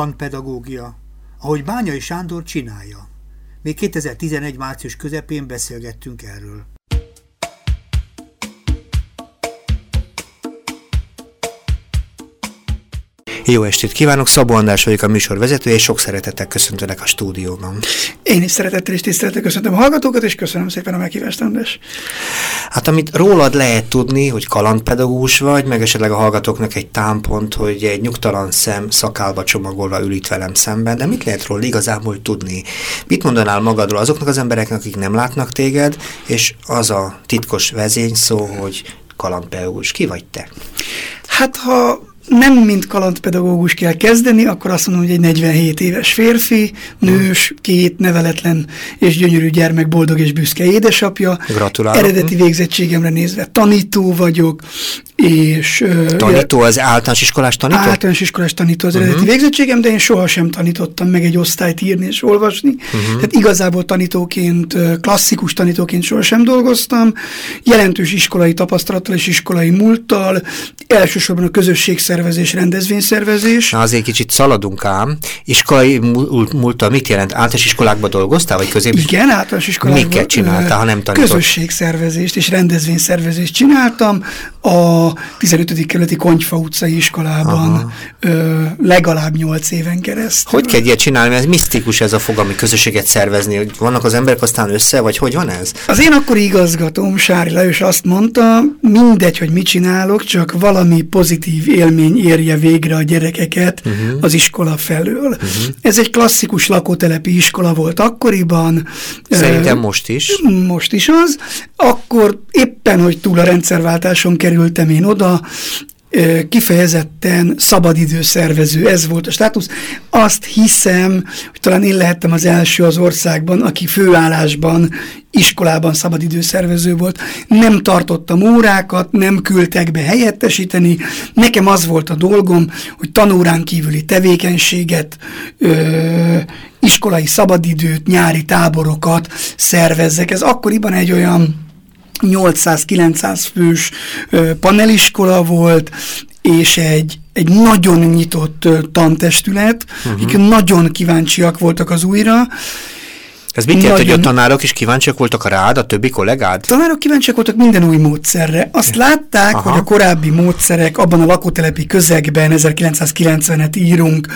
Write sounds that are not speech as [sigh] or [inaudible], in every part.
kalandpedagógia, ahogy Bányai Sándor csinálja. Még 2011 március közepén beszélgettünk erről. Jó estét kívánok, Szabó András vagyok a műsor vezetője, és sok szeretettel köszöntönek a stúdióban. Én is szeretettel és tisztelettel köszöntöm a hallgatókat, és köszönöm szépen a meghívást, András. Hát amit rólad lehet tudni, hogy kalandpedagógus vagy, meg esetleg a hallgatóknak egy támpont, hogy egy nyugtalan szem szakálba csomagolva ül itt velem szemben, de mit lehet róla igazából tudni? Mit mondanál magadról azoknak az embereknek, akik nem látnak téged, és az a titkos vezényszó, hogy kalandpedagógus. Ki vagy te? Hát, ha nem mint kalandpedagógus kell kezdeni, akkor azt mondom, hogy egy 47 éves férfi, nős, két neveletlen és gyönyörű gyermek, boldog és büszke édesapja. Gratulálok. Eredeti végzettségemre nézve tanító vagyok, és... Tanító, az általános iskolás tanító? Általános iskolás tanító az uh -huh. eredeti mhm. végzettségem, de én sohasem tanítottam meg egy osztályt írni és olvasni. Uh mhm. -huh. Tehát igazából tanítóként, klasszikus tanítóként sohasem dolgoztam. Jelentős iskolai tapasztalattal és iskolai múlttal, elsősorban a közösségszervezés, rendezvényszervezés. Na azért kicsit szaladunk ám. Iskolai múlttal mit jelent? Általános iskolákban dolgoztál, vagy közép? Igen, általános iskolákban. Miket csináltál, ha nem tanított? Közösségszervezést és rendezvényszervezést csináltam. A 15. kerületi Konyfa utcai iskolában ö, legalább 8 éven keresztül. Hogy kell ilyet csinálni? Ez misztikus ez a fogalmi közösséget szervezni, hogy vannak az emberek aztán össze, vagy hogy van ez? Az én akkori igazgatóm, Sári Lajos azt mondta, mindegy, hogy mit csinálok, csak valami pozitív élmény érje végre a gyerekeket uh -huh. az iskola felől. Uh -huh. Ez egy klasszikus lakótelepi iskola volt akkoriban. Szerintem most is. Most is az. Akkor éppen, hogy túl a rendszerváltáson kerül kerültem én oda, kifejezetten szabadidőszervező, ez volt a státusz. Azt hiszem, hogy talán én lehettem az első az országban, aki főállásban, iskolában szabadidőszervező volt. Nem tartottam órákat, nem küldtek be helyettesíteni. Nekem az volt a dolgom, hogy tanórán kívüli tevékenységet, ö, iskolai szabadidőt, nyári táborokat szervezzek. Ez akkoriban egy olyan 800-900 fős paneliskola volt, és egy, egy nagyon nyitott tantestület, uh -huh. akik nagyon kíváncsiak voltak az újra, ez mit jelent, hogy a tanárok is kíváncsiak voltak a rád, a többi kollégád? Tanárok kíváncsiak voltak minden új módszerre. Azt látták, Aha. hogy a korábbi módszerek abban a lakótelepi közegben, 1990-et írunk,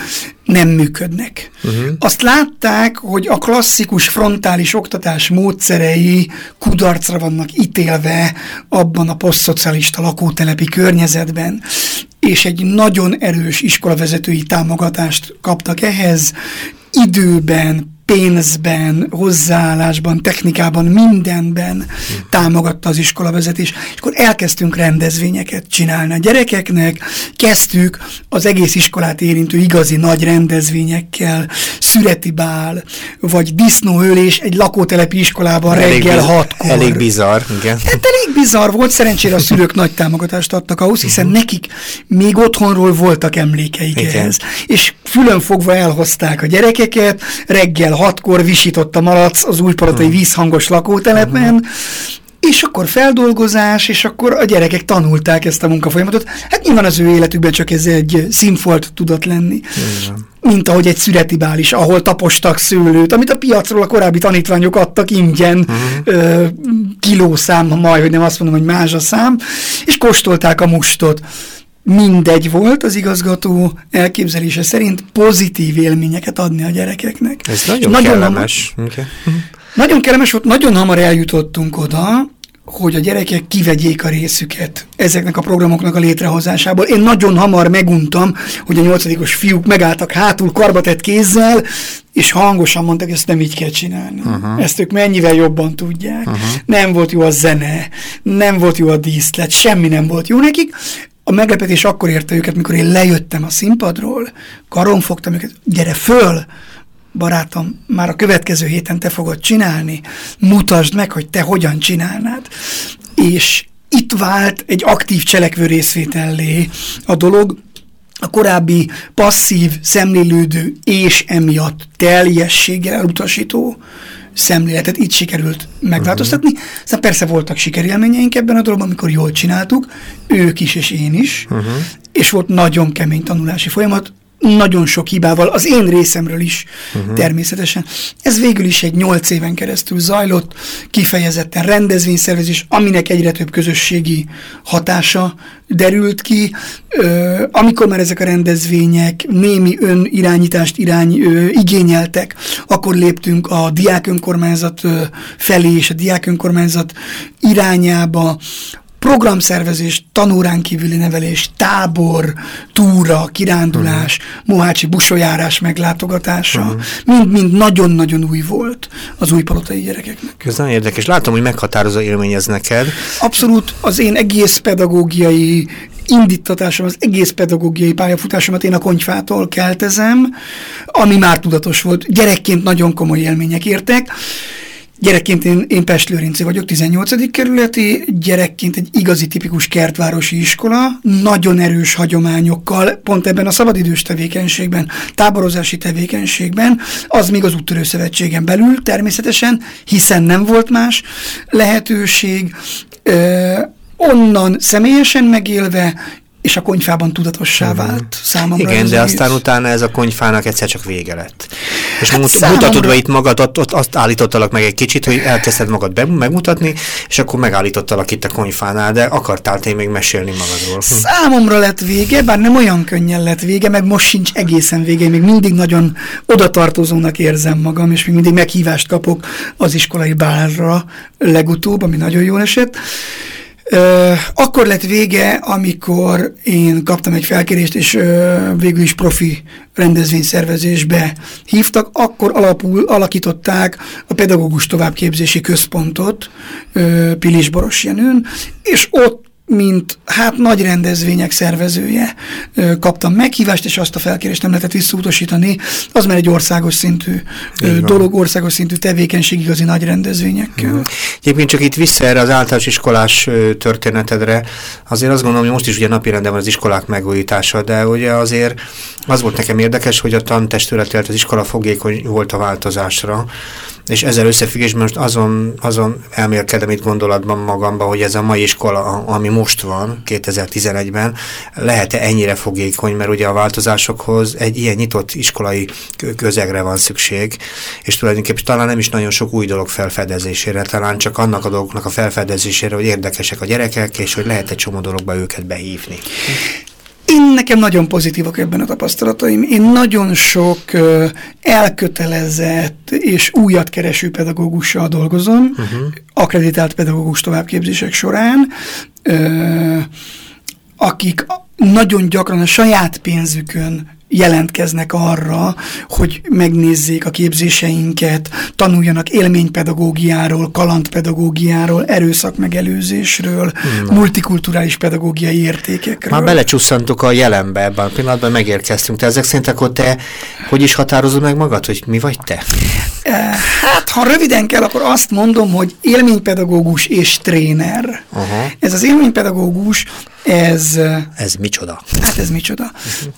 nem működnek. Uh -huh. Azt látták, hogy a klasszikus frontális oktatás módszerei kudarcra vannak ítélve abban a posztszocialista lakótelepi környezetben, és egy nagyon erős iskolavezetői támogatást kaptak ehhez, időben, pénzben, hozzáállásban, technikában, mindenben támogatta az iskolavezetés. És akkor elkezdtünk rendezvényeket csinálni a gyerekeknek, kezdtük az egész iskolát érintő igazi nagy rendezvényekkel, szüreti bál, vagy disznóölés egy lakótelepi iskolában elég reggel hatkor. Elég bizarr, igen. Hát elég bizarr volt, szerencsére a [laughs] szülők nagy támogatást adtak ahhoz, hiszen -huh. nekik még otthonról voltak emlékeik igen. ehhez. És fülön fogva elhozták a gyerekeket, reggel hatkor visított a malac az újparatai hmm. vízhangos lakótelepen, hmm. és akkor feldolgozás, és akkor a gyerekek tanulták ezt a munkafolyamatot. Hát nyilván az ő életükben csak ez egy színfolt tudott lenni. Hmm. Mint ahogy egy szüreti bál is, ahol tapostak szőlőt, amit a piacról a korábbi tanítványok adtak ingyen, uh ö, kilószám, majd, hogy nem azt mondom, hogy más a szám, és kóstolták a mustot mindegy volt az igazgató elképzelése szerint pozitív élményeket adni a gyerekeknek. Ez nagyon, nagyon kellemes. Hamar, okay. Nagyon kellemes volt, nagyon hamar eljutottunk oda, hogy a gyerekek kivegyék a részüket ezeknek a programoknak a létrehozásából. Én nagyon hamar meguntam, hogy a nyolcadikos fiúk megálltak hátul karbatett kézzel, és hangosan mondták, ezt nem így kell csinálni. Uh -huh. Ezt ők mennyivel jobban tudják. Uh -huh. Nem volt jó a zene, nem volt jó a díszlet, semmi nem volt jó nekik. A meglepetés akkor érte őket, mikor én lejöttem a színpadról, karon fogtam őket, gyere föl, barátom, már a következő héten te fogod csinálni, mutasd meg, hogy te hogyan csinálnád. És itt vált egy aktív cselekvő részvétellé a dolog, a korábbi passzív, szemlélődő és emiatt teljességgel elutasító szemléletet itt sikerült megváltoztatni. Uh -huh. Aztán persze voltak sikerélményeink ebben a dologban, amikor jól csináltuk, ők is és én is, uh -huh. és volt nagyon kemény tanulási folyamat, nagyon sok hibával, az én részemről is uh-huh. természetesen. Ez végül is egy nyolc éven keresztül zajlott, kifejezetten rendezvényszervezés, aminek egyre több közösségi hatása derült ki. Ö, amikor már ezek a rendezvények némi önirányítást irány ö, igényeltek, akkor léptünk a diák önkormányzat ö, felé és a diák önkormányzat irányába, programszervezés, tanórán kívüli nevelés, tábor, túra, kirándulás, uh-huh. Mohácsi busoljárás meglátogatása, mind-mind uh-huh. nagyon-nagyon új volt az új palotai gyerekeknek. Ez nagyon érdekes. Látom, hogy meghatározó élmény ez neked. Abszolút az én egész pedagógiai indítatásom, az egész pedagógiai pályafutásomat én a konyfától keltezem, ami már tudatos volt. Gyerekként nagyon komoly élmények értek. Gyerekként én, én Pest Lőrinci vagyok, 18. kerületi, gyerekként egy igazi tipikus kertvárosi iskola, nagyon erős hagyományokkal, pont ebben a szabadidős tevékenységben, táborozási tevékenységben, az még az úttörő belül természetesen, hiszen nem volt más lehetőség, ö, onnan személyesen megélve, és a konyfában tudatossá uh-huh. vált számomra. Igen, de aztán utána ez a konyfának egyszer csak vége lett. És hát számomra... mutatod be itt magad, ott, ott azt állítottalak meg egy kicsit, hogy elkezdted magad be, megmutatni, és akkor megállítottalak itt a konyfánál, de akartál te még mesélni magadról. Hm. Számomra lett vége, bár nem olyan könnyen lett vége, meg most sincs egészen vége, még mindig nagyon odatartozónak érzem magam, és még mindig meghívást kapok az iskolai bálra legutóbb, ami nagyon jól esett. Akkor lett vége, amikor én kaptam egy felkérést, és végül is profi rendezvényszervezésbe hívtak, akkor alapul, alakították a pedagógus továbbképzési központot Pilis Boros Jenőn, és ott mint hát nagy rendezvények szervezője kaptam meghívást, és azt a felkérést nem lehetett visszautasítani, az már egy országos szintű dolog, országos szintű tevékenység igazi nagy rendezvényekkel. Mm. Egyébként csak itt vissza erre az általános iskolás történetedre, azért azt gondolom, hogy most is ugye napirenden van az iskolák megújítása, de ugye azért az volt nekem érdekes, hogy a tantestület, az iskola fogékony volt a változásra, és ezzel összefüggésben most azon, azon elmélkedem itt gondolatban magamban, hogy ez a mai iskola, ami most van, 2011-ben, lehet-e ennyire fogékony, mert ugye a változásokhoz egy ilyen nyitott iskolai közegre van szükség, és tulajdonképpen talán nem is nagyon sok új dolog felfedezésére, talán csak annak a dolgoknak a felfedezésére, hogy érdekesek a gyerekek, és hogy lehet egy csomó dologba őket behívni. Én nekem nagyon pozitívak ebben a tapasztalataim. Én nagyon sok uh, elkötelezett és újat kereső pedagógussal dolgozom, uh-huh. akreditált pedagógus továbbképzések során, akik nagyon gyakran a saját pénzükön jelentkeznek arra, hogy megnézzék a képzéseinket, tanuljanak élménypedagógiáról, kalandpedagógiáról, erőszakmegelőzésről, Na. multikulturális pedagógiai értékekről. Már belecsusszantuk a jelenbe ebben a pillanatban, megérkeztünk. Te ezek szerint akkor te hogy is határozod meg magad, hogy mi vagy te? Eh, hát, ha röviden kell, akkor azt mondom, hogy élménypedagógus és tréner. Uh-huh. Ez az élménypedagógus, ez... Ez micsoda? Hát ez micsoda. Uh-huh.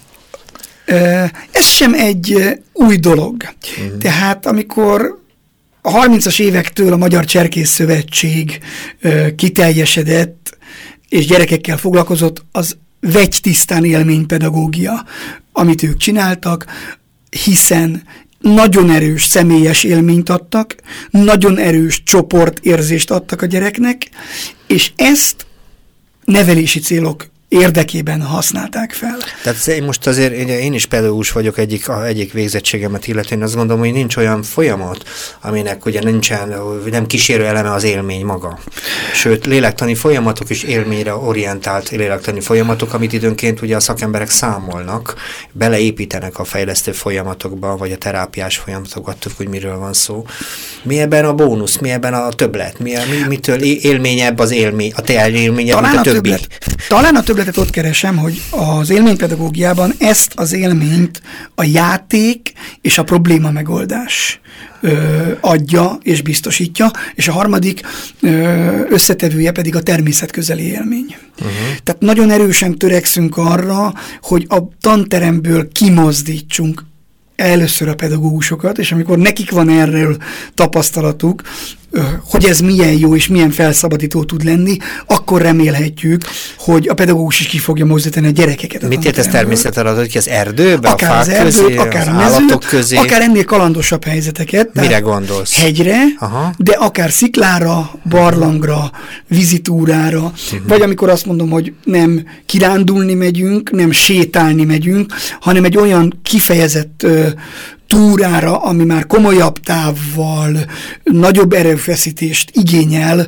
Ez sem egy új dolog. Uh-huh. Tehát amikor a 30-as évektől a Magyar Cserkész Szövetség kiteljesedett, és gyerekekkel foglalkozott, az vegy tisztán élménypedagógia, amit ők csináltak, hiszen nagyon erős személyes élményt adtak, nagyon erős csoportérzést adtak a gyereknek, és ezt nevelési célok érdekében használták fel. Tehát én most azért én is pedagógus vagyok egyik, a, egyik végzettségemet illetően, azt gondolom, hogy nincs olyan folyamat, aminek ugye nincsen, nem kísérő eleme az élmény maga. Sőt, lélektani folyamatok is élményre orientált lélektani folyamatok, amit időnként ugye a szakemberek számolnak, beleépítenek a fejlesztő folyamatokba, vagy a terápiás folyamatokba, attól, hogy miről van szó. Mi ebben a bónusz, mi ebben a többlet, mi, mi mitől élményebb az élmény, a te élményebb, mint a, a többi? Többlet. Talán a többletet ott keresem, hogy az élménypedagógiában ezt az élményt a játék és a probléma megoldás ö, adja és biztosítja, és a harmadik ö, összetevője pedig a természetközeli élmény. Uh-huh. Tehát nagyon erősen törekszünk arra, hogy a tanteremből kimozdítsunk először a pedagógusokat, és amikor nekik van erről tapasztalatuk, hogy ez milyen jó és milyen felszabadító tud lenni, akkor remélhetjük, hogy a pedagógus is ki fogja mozdítani a gyerekeket. A Mit ért ez természetesen hogy az erdőbe, akár a az erdőt, közé, akár az mezőt, közé? akár ennél kalandosabb helyzeteket. Mire gondolsz? Hegyre, Aha. de akár sziklára, barlangra, vizitúrára, Mhm. vagy amikor azt mondom, hogy nem kirándulni megyünk, nem sétálni megyünk, hanem egy olyan kifejezett ö, túrára, ami már komolyabb távval, nagyobb erőfeszítést igényel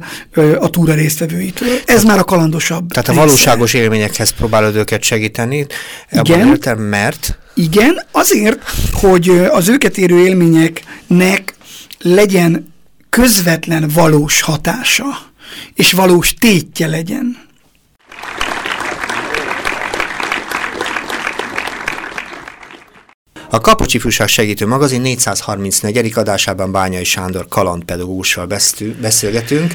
a túra résztvevőitől. Ez már a kalandosabb Tehát a része. valóságos élményekhez próbálod őket segíteni. Igen. értem, mert Igen, azért, hogy az őket érő élményeknek legyen közvetlen valós hatása, és valós tétje legyen. A Kapocsi Fűság Segítő Magazin 434. adásában Bányai Sándor kalandpedagógussal beszélgetünk,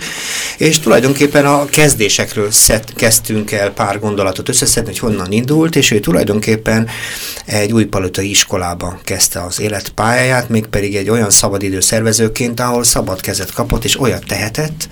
és tulajdonképpen a kezdésekről szed, kezdtünk el pár gondolatot összeszedni, hogy honnan indult, és ő tulajdonképpen egy új palotai iskolába kezdte az életpályáját, mégpedig egy olyan szabadidő szervezőként, ahol szabad kezet kapott, és olyat tehetett,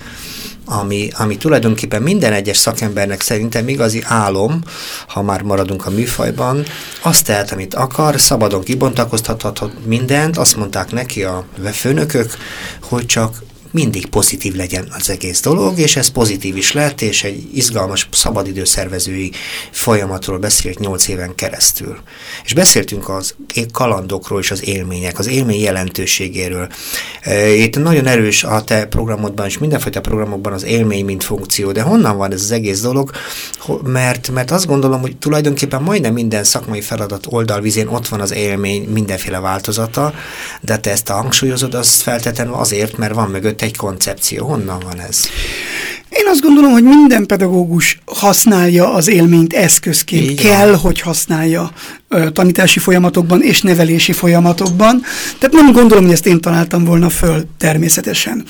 ami, ami tulajdonképpen minden egyes szakembernek szerintem igazi álom, ha már maradunk a műfajban, azt tehet, amit akar, szabadon kibontakoztathat mindent, azt mondták neki a főnökök, hogy csak mindig pozitív legyen az egész dolog, és ez pozitív is lett, és egy izgalmas szabadidőszervezői folyamatról beszélt nyolc éven keresztül. És beszéltünk az kalandokról és az élmények, az élmény jelentőségéről. E, Itt nagyon erős a te programodban és mindenfajta programokban az élmény, mint funkció, de honnan van ez az egész dolog? Mert, mert azt gondolom, hogy tulajdonképpen majdnem minden szakmai feladat oldalvizén ott van az élmény mindenféle változata, de te ezt a hangsúlyozod, azt feltétlenül azért, mert van mögött egy koncepció. Honnan van ez? Én azt gondolom, hogy minden pedagógus használja az élményt eszközként. Van. Kell, hogy használja ö, tanítási folyamatokban és nevelési folyamatokban. Tehát nem gondolom, hogy ezt én találtam volna föl természetesen.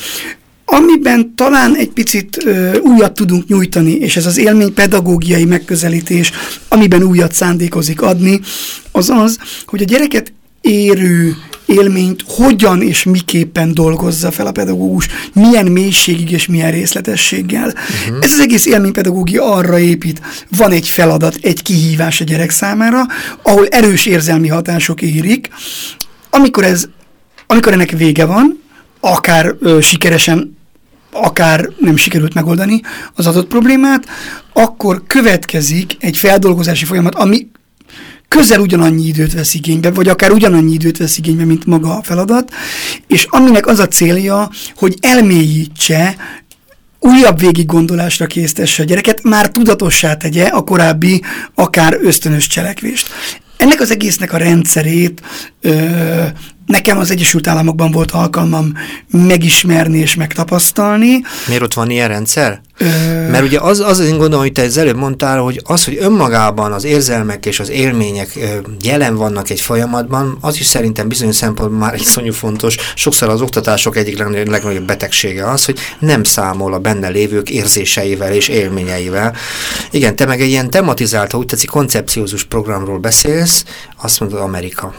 Amiben talán egy picit ö, újat tudunk nyújtani, és ez az élmény pedagógiai megközelítés, amiben újat szándékozik adni, az az, hogy a gyereket érő élményt hogyan és miképpen dolgozza fel a pedagógus, milyen mélységig és milyen részletességgel. Uh-huh. Ez az egész élménypedagógia arra épít, van egy feladat, egy kihívás a gyerek számára, ahol erős érzelmi hatások érik, amikor ez, amikor ennek vége van, akár ö, sikeresen, akár nem sikerült megoldani az adott problémát, akkor következik egy feldolgozási folyamat, ami közel ugyanannyi időt vesz igénybe, vagy akár ugyanannyi időt vesz igénybe, mint maga a feladat, és aminek az a célja, hogy elmélyítse, újabb végig gondolásra késztesse a gyereket, már tudatossá tegye a korábbi, akár ösztönös cselekvést. Ennek az egésznek a rendszerét ö, nekem az Egyesült Államokban volt alkalmam megismerni és megtapasztalni. Miért ott van ilyen rendszer? Ö... Mert ugye az, az én gondolom, hogy te az előbb mondtál, hogy az, hogy önmagában az érzelmek és az élmények jelen vannak egy folyamatban, az is szerintem bizonyos szempontból már iszonyú fontos. Sokszor az oktatások egyik legnagyobb, legnagyobb betegsége az, hogy nem számol a benne lévők érzéseivel és élményeivel. Igen, te meg egy ilyen tematizált, ha úgy tetszik, koncepciózus programról beszélsz, azt mondod Amerika.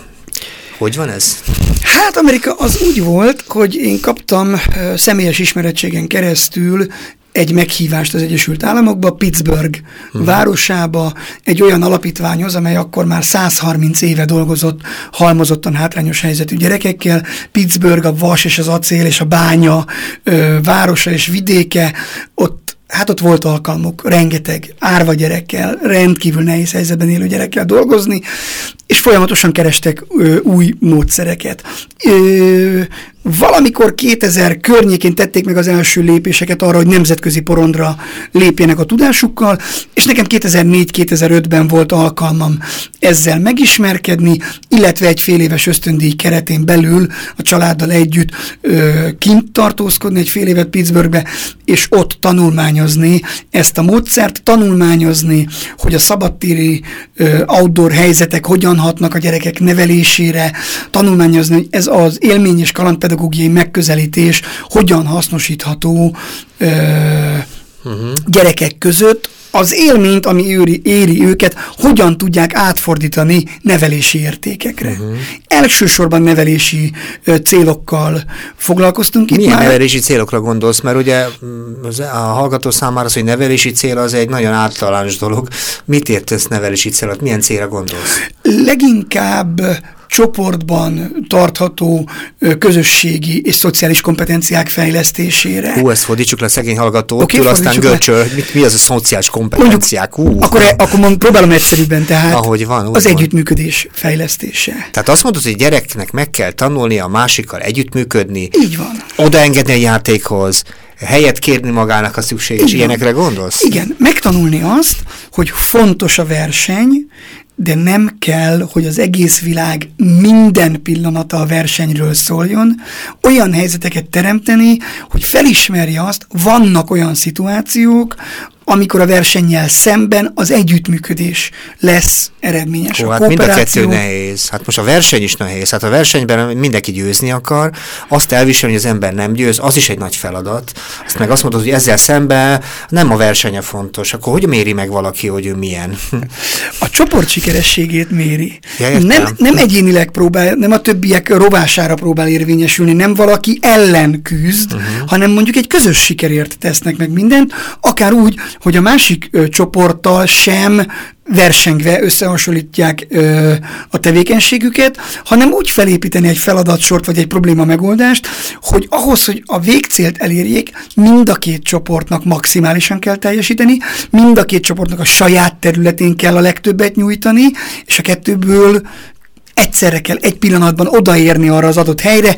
Hogy van ez? Hát Amerika az úgy volt, hogy én kaptam személyes ismerettségen keresztül egy meghívást az Egyesült Államokba, Pittsburgh uh-huh. városába, egy olyan alapítványhoz, amely akkor már 130 éve dolgozott halmozottan hátrányos helyzetű gyerekekkel. Pittsburgh, a vas és az acél és a bánya ö, városa és vidéke, ott hát ott volt alkalmuk rengeteg árva gyerekkel, rendkívül nehéz helyzetben élő gyerekkel dolgozni, és folyamatosan kerestek ö, új módszereket. Ö, valamikor 2000 környékén tették meg az első lépéseket arra, hogy nemzetközi porondra lépjenek a tudásukkal, és nekem 2004-2005-ben volt alkalmam ezzel megismerkedni, illetve egy fél éves ösztöndíj keretén belül a családdal együtt ö, kint tartózkodni egy fél évet Pittsburghbe, és ott tanulmányozni ezt a módszert, tanulmányozni, hogy a szabadtéri ö, outdoor helyzetek hogyan hatnak a gyerekek nevelésére, tanulmányozni, hogy ez az élmény és kalandpedagógiai megközelítés hogyan hasznosítható ö, uh-huh. gyerekek között, az élményt, ami éri, éri őket, hogyan tudják átfordítani nevelési értékekre. Uh-huh. Elsősorban nevelési ö, célokkal foglalkoztunk itt Milyen már. nevelési célokra gondolsz? Mert ugye mm, a hallgató számára az, hogy nevelési cél az egy nagyon általános dolog. Mit értesz nevelési célot? Milyen célra gondolsz? Leginkább csoportban tartható közösségi és szociális kompetenciák fejlesztésére. Hú, ezt fordítsuk le szegény hallgatótól, okay, aztán görcsöl, mi, mi az a szociális kompetenciák? Hú. Akkor, e, akkor mond, próbálom egyszerűbben, tehát Ahogy van, az van. együttműködés fejlesztése. Tehát azt mondod, hogy gyereknek meg kell tanulni a másikkal együttműködni. Így van. Odaengedni a játékhoz, helyet kérni magának a szükséges Igen. ilyenekre gondolsz? Igen, megtanulni azt, hogy fontos a verseny, de nem kell, hogy az egész világ minden pillanata a versenyről szóljon, olyan helyzeteket teremteni, hogy felismerje azt, vannak olyan szituációk, amikor a versennyel szemben az együttműködés lesz eredményes. Ó, a hát mind a kettő nehéz. Hát most a verseny is nehéz. Hát a versenyben mindenki győzni akar, azt elviselni, hogy az ember nem győz, az is egy nagy feladat. Azt meg azt mondod, hogy ezzel szemben nem a versenye fontos. Akkor hogy méri meg valaki, hogy ő milyen? [laughs] A csoport sikerességét méri. Ja, nem, nem egyénileg próbál, nem a többiek rovására próbál érvényesülni, nem valaki ellen küzd, uh-huh. hanem mondjuk egy közös sikerért tesznek meg mindent, akár úgy, hogy a másik ö, csoporttal sem versengve összehasonlítják ö, a tevékenységüket, hanem úgy felépíteni egy feladatsort vagy egy probléma megoldást, hogy ahhoz, hogy a végcélt elérjék, mind a két csoportnak maximálisan kell teljesíteni, mind a két csoportnak a saját területén kell a legtöbbet nyújtani, és a kettőből egyszerre kell egy pillanatban odaérni arra az adott helyre,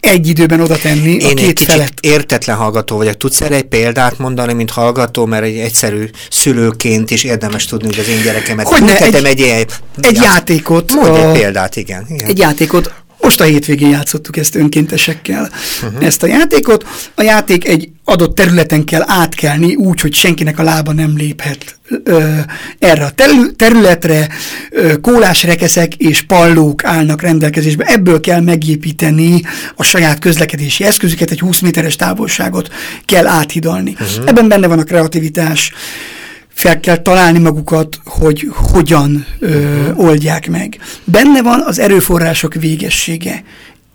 egy időben oda tenni Én a két felet. értetlen hallgató vagyok. Tudsz erre egy példát mondani, mint hallgató, mert egy egyszerű szülőként is érdemes tudni, hogy az én gyerekemet hogy ne, egy, egy, egy, egy játékot. Mondj a, egy példát, igen, igen. Egy játékot most a hétvégén játszottuk ezt önkéntesekkel, uh-huh. ezt a játékot. A játék egy adott területen kell átkelni úgy, hogy senkinek a lába nem léphet ö, erre a területre. Ö, kólás rekeszek és pallók állnak rendelkezésbe. Ebből kell megépíteni a saját közlekedési eszközüket, egy 20 méteres távolságot kell áthidalni. Uh-huh. Ebben benne van a kreativitás, fel kell találni magukat, hogy hogyan ö, oldják meg. Benne van az erőforrások végessége.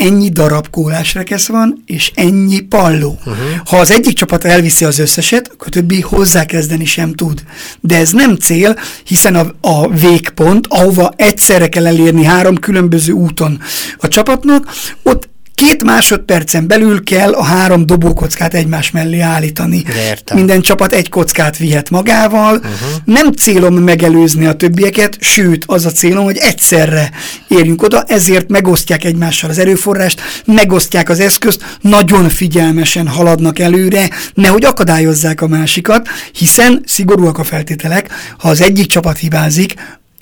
Ennyi darab kólásrekesz van, és ennyi palló. Uh-huh. Ha az egyik csapat elviszi az összeset, akkor a többi hozzákezdeni sem tud. De ez nem cél, hiszen a, a végpont, ahova egyszerre kell elérni három különböző úton a csapatnak, ott két másodpercen belül kell a három dobókockát egymás mellé állítani. Értem. Minden csapat egy kockát vihet magával. Uh-huh. Nem célom megelőzni a többieket, sőt, az a célom, hogy egyszerre érjünk oda, ezért megosztják egymással az erőforrást, megosztják az eszközt, nagyon figyelmesen haladnak előre, nehogy akadályozzák a másikat, hiszen szigorúak a feltételek, ha az egyik csapat hibázik,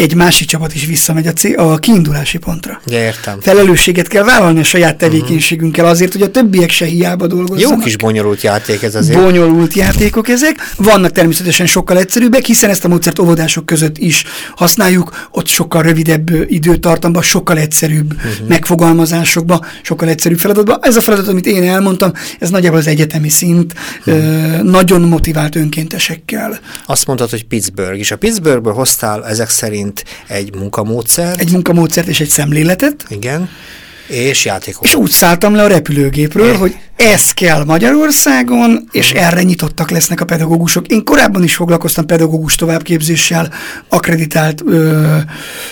egy másik csapat is visszamegy a, cél, a kiindulási pontra. Ja, értem. Felelősséget kell vállalni a saját tevékenységünkkel azért, hogy a többiek se hiába dolgozzanak. Jó kis bonyolult játék ez azért. Bonyolult játékok ezek. Vannak természetesen sokkal egyszerűbbek, hiszen ezt a módszert óvodások között is használjuk, ott sokkal rövidebb időtartamban, sokkal egyszerűbb uh-huh. megfogalmazásokba, sokkal egyszerűbb feladatban. Ez a feladat, amit én elmondtam, ez nagyjából az egyetemi szint, uh-huh. ö, nagyon motivált önkéntesekkel. Azt mondtad, hogy Pittsburgh, és a Pittsburghből hoztál ezek szerint szerint egy munkamódszert. Egy munkamódszert és egy szemléletet. Igen. És játékokat. És úgy szálltam le a repülőgépről, hogy ez kell Magyarországon, és uh-huh. erre nyitottak lesznek a pedagógusok. Én korábban is foglalkoztam pedagógus továbbképzéssel akreditált ö,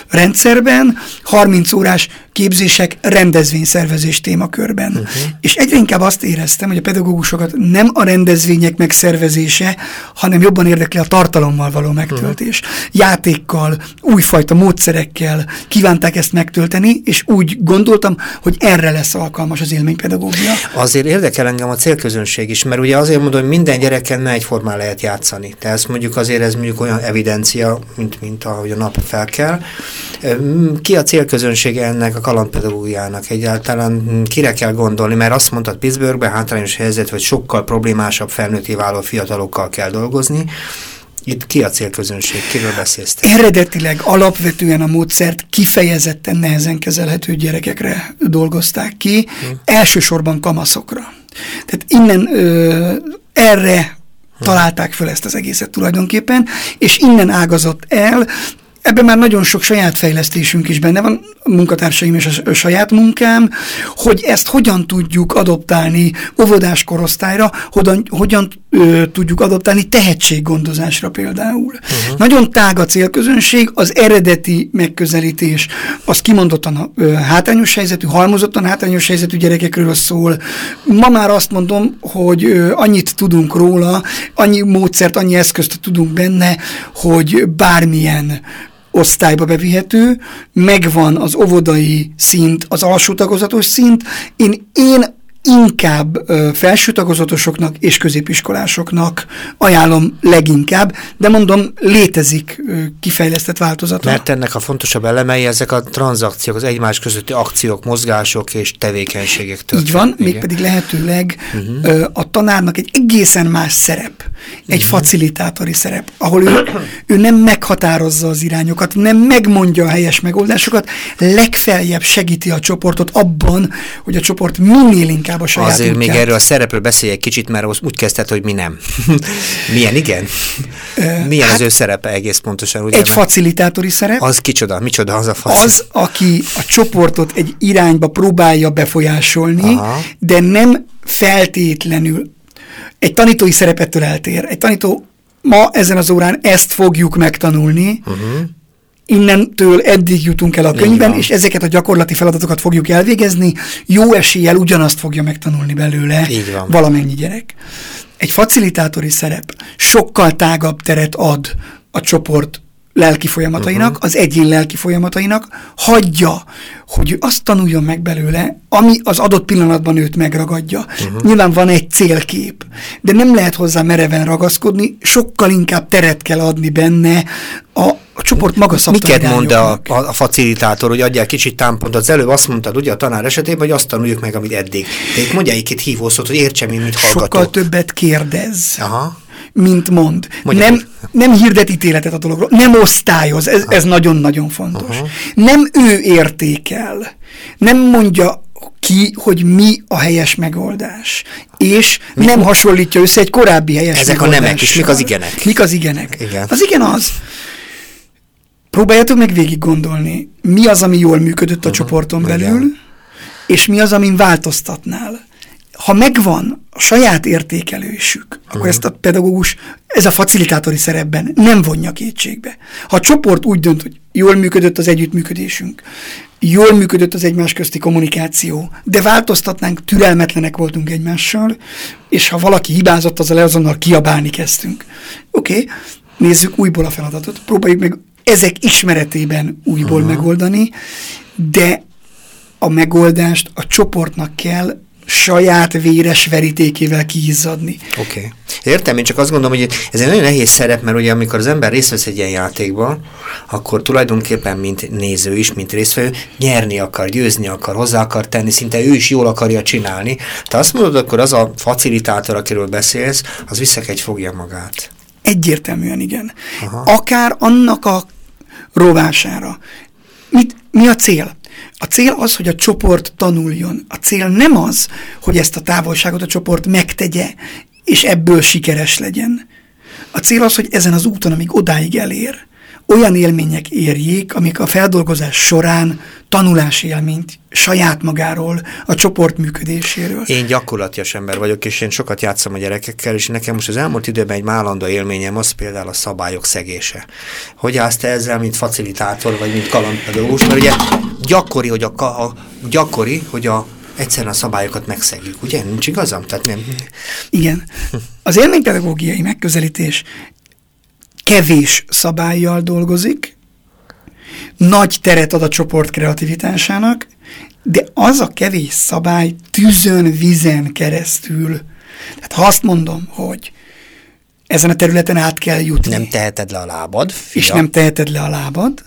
rendszerben, 30 órás képzések rendezvényszervezés témakörben. Uh-huh. És egyre inkább azt éreztem, hogy a pedagógusokat nem a rendezvények megszervezése, hanem jobban érdekli a tartalommal való megtöltés. Uh-huh. Játékkal, újfajta módszerekkel kívánták ezt megtölteni, és úgy gondoltam, hogy erre lesz alkalmas az élménypedagógia. Azért érdekel engem a célközönség is, mert ugye azért mondom, hogy minden gyereken ne egyformán lehet játszani. Tehát mondjuk azért ez mondjuk olyan evidencia, mint, mint ahogy a nap fel kell. Ki a célközönsége ennek a kalandpedagógiának egyáltalán? Kire kell gondolni? Mert azt mondtad Pittsburghben hátrányos helyzet, hogy sokkal problémásabb felnőtté váló fiatalokkal kell dolgozni. Itt ki a célközönség? Kiről beszélsz? Eredetileg alapvetően a módszert kifejezetten nehezen kezelhető gyerekekre dolgozták ki, hmm. elsősorban kamaszokra. Tehát innen ö, erre találták föl ezt az egészet tulajdonképpen, és innen ágazott el, Ebben már nagyon sok saját fejlesztésünk is benne van, a munkatársaim és a saját munkám, hogy ezt hogyan tudjuk adoptálni óvodás korosztályra, hogyan, hogyan ö, tudjuk adoptálni tehetséggondozásra például. Uh-huh. Nagyon tág a célközönség, az eredeti megközelítés, az kimondottan ö, hátrányos helyzetű, halmozottan hátrányos helyzetű gyerekekről szól. Ma már azt mondom, hogy ö, annyit tudunk róla, annyi módszert, annyi eszközt tudunk benne, hogy bármilyen osztályba bevihető, megvan az óvodai szint, az alsó tagozatos szint. Én, én inkább felső tagozatosoknak és középiskolásoknak ajánlom leginkább, de mondom, létezik kifejlesztett változata. Mert ennek a fontosabb elemei ezek a tranzakciók, az egymás közötti akciók, mozgások és tevékenységek történnek. Így van, mégpedig lehetőleg uh-huh. ö, a tanárnak egy egészen más szerep, egy uh-huh. facilitátori szerep, ahol ő, ő nem meghatározza az irányokat, nem megmondja a helyes megoldásokat, legfeljebb segíti a csoportot abban, hogy a csoport minél inkább inkább a saját Azért útját. még erről a szerepről beszélj egy kicsit, mert úgy kezdted, hogy mi nem. [laughs] Milyen igen? Milyen hát az ő szerepe egész pontosan? Ugye, egy facilitátori szerep. Az kicsoda? Micsoda az a facilitátor? Az, aki a csoportot egy irányba próbálja befolyásolni, Aha. de nem feltétlenül egy tanítói szerepettől eltér. Egy tanító ma ezen az órán ezt fogjuk megtanulni, uh-huh innentől eddig jutunk el a könyvben, és ezeket a gyakorlati feladatokat fogjuk elvégezni, jó eséllyel ugyanazt fogja megtanulni belőle valamennyi gyerek. Egy facilitátori szerep sokkal tágabb teret ad a csoport lelki folyamatainak, uh-huh. az egyén lelki folyamatainak, hagyja, hogy ő azt tanuljon meg belőle, ami az adott pillanatban őt megragadja. Uh-huh. Nyilván van egy célkép, de nem lehet hozzá mereven ragaszkodni, sokkal inkább teret kell adni benne a, a csoport maga Miket mond a, a, a facilitátor, hogy adjál kicsit támpontot? Az előbb azt mondtad, ugye a tanár esetében, hogy azt tanuljuk meg, amit eddig. De itt mondja egy-két hívószót, hogy értsem én, mit hallgatok. Sokkal többet kérdez. Aha mint mond. nem, nem hirdet ítéletet a dologról, nem osztályoz, ez, ez nagyon-nagyon fontos. Uh-huh. Nem ő értékel, nem mondja ki, hogy mi a helyes megoldás. És mi? nem hasonlítja össze egy korábbi helyes Ezek a nemek is, mik az igenek? Mik az igenek? Igen. Az igen az. Próbáljátok meg végig gondolni, mi az, ami jól működött a uh-huh. csoporton belül, igen. és mi az, amin változtatnál ha megvan a saját értékelésük, akkor ezt a pedagógus, ez a facilitátori szerepben nem vonja kétségbe. Ha a csoport úgy dönt, hogy jól működött az együttműködésünk, jól működött az egymás közti kommunikáció, de változtatnánk, türelmetlenek voltunk egymással, és ha valaki hibázott, az azonnal kiabálni kezdtünk. Oké, okay, nézzük újból a feladatot, próbáljuk meg ezek ismeretében újból uh-huh. megoldani, de a megoldást a csoportnak kell saját véres verítékével kiizzadni. Oké. Okay. Értem, én csak azt gondolom, hogy ez egy nagyon nehéz szerep, mert ugye amikor az ember részt vesz egy ilyen játékban, akkor tulajdonképpen, mint néző is, mint résztvevő, nyerni akar, győzni akar, hozzá akar tenni, szinte ő is jól akarja csinálni. Te azt mondod, akkor az a facilitátor, akiről beszélsz, az visszakegy fogja magát. Egyértelműen igen. Aha. Akár annak a rovására. Mit, mi a cél? A cél az, hogy a csoport tanuljon. A cél nem az, hogy ezt a távolságot a csoport megtegye, és ebből sikeres legyen. A cél az, hogy ezen az úton, amíg odáig elér, olyan élmények érjék, amik a feldolgozás során tanulási élményt saját magáról, a csoport működéséről. Én gyakorlatias ember vagyok, és én sokat játszom a gyerekekkel, és nekem most az elmúlt időben egy málandó élményem az például a szabályok szegése. Hogy állsz te ezzel, mint facilitátor, vagy mint kalandpedagógus, mert ugye gyakori, hogy a, a gyakori, hogy a egyszerűen a szabályokat megszegjük, ugye? Nincs igazam? Tehát nem... Igen. Az élménypedagógiai megközelítés kevés szabályjal dolgozik, nagy teret ad a csoport kreativitásának, de az a kevés szabály tűzön, vizen keresztül. Tehát ha azt mondom, hogy ezen a területen át kell jutni. Nem teheted le a lábad. Fia. És nem teheted le a lábad,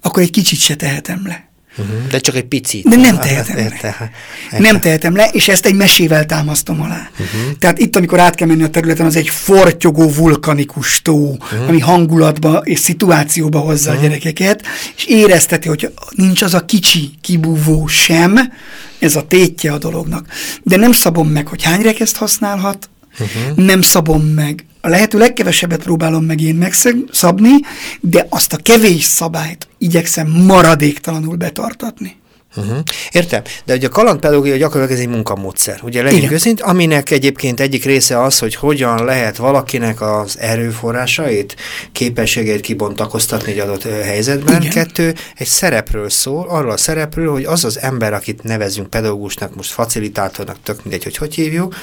akkor egy kicsit se tehetem le. Uh-huh. De csak egy picit. De nem tehetem le. Érte. Nem tehetem le, és ezt egy mesével támasztom alá. Uh-huh. Tehát itt, amikor át kell menni a területen, az egy fortyogó vulkanikus tó, uh-huh. ami hangulatba és szituációba hozza uh-huh. a gyerekeket, és érezteti, hogy nincs az a kicsi kibúvó sem, ez a tétje a dolognak. De nem szabom meg, hogy hány rekeszt használhat, Uh-huh. Nem szabom meg. A lehető legkevesebbet próbálom meg én megszabni, de azt a kevés szabályt igyekszem maradéktalanul betartatni. Uh-huh. Értem, de ugye a kalandpedagógia gyakorlatilag ez egy munkamódszer, ugye legyünk őszint, aminek egyébként egyik része az, hogy hogyan lehet valakinek az erőforrásait, képességeit kibontakoztatni egy adott helyzetben. Igen. Kettő, egy szerepről szól, arról a szerepről, hogy az az ember, akit nevezünk pedagógusnak, most facilitátornak, tök mindegy, hogy hogy hívjuk,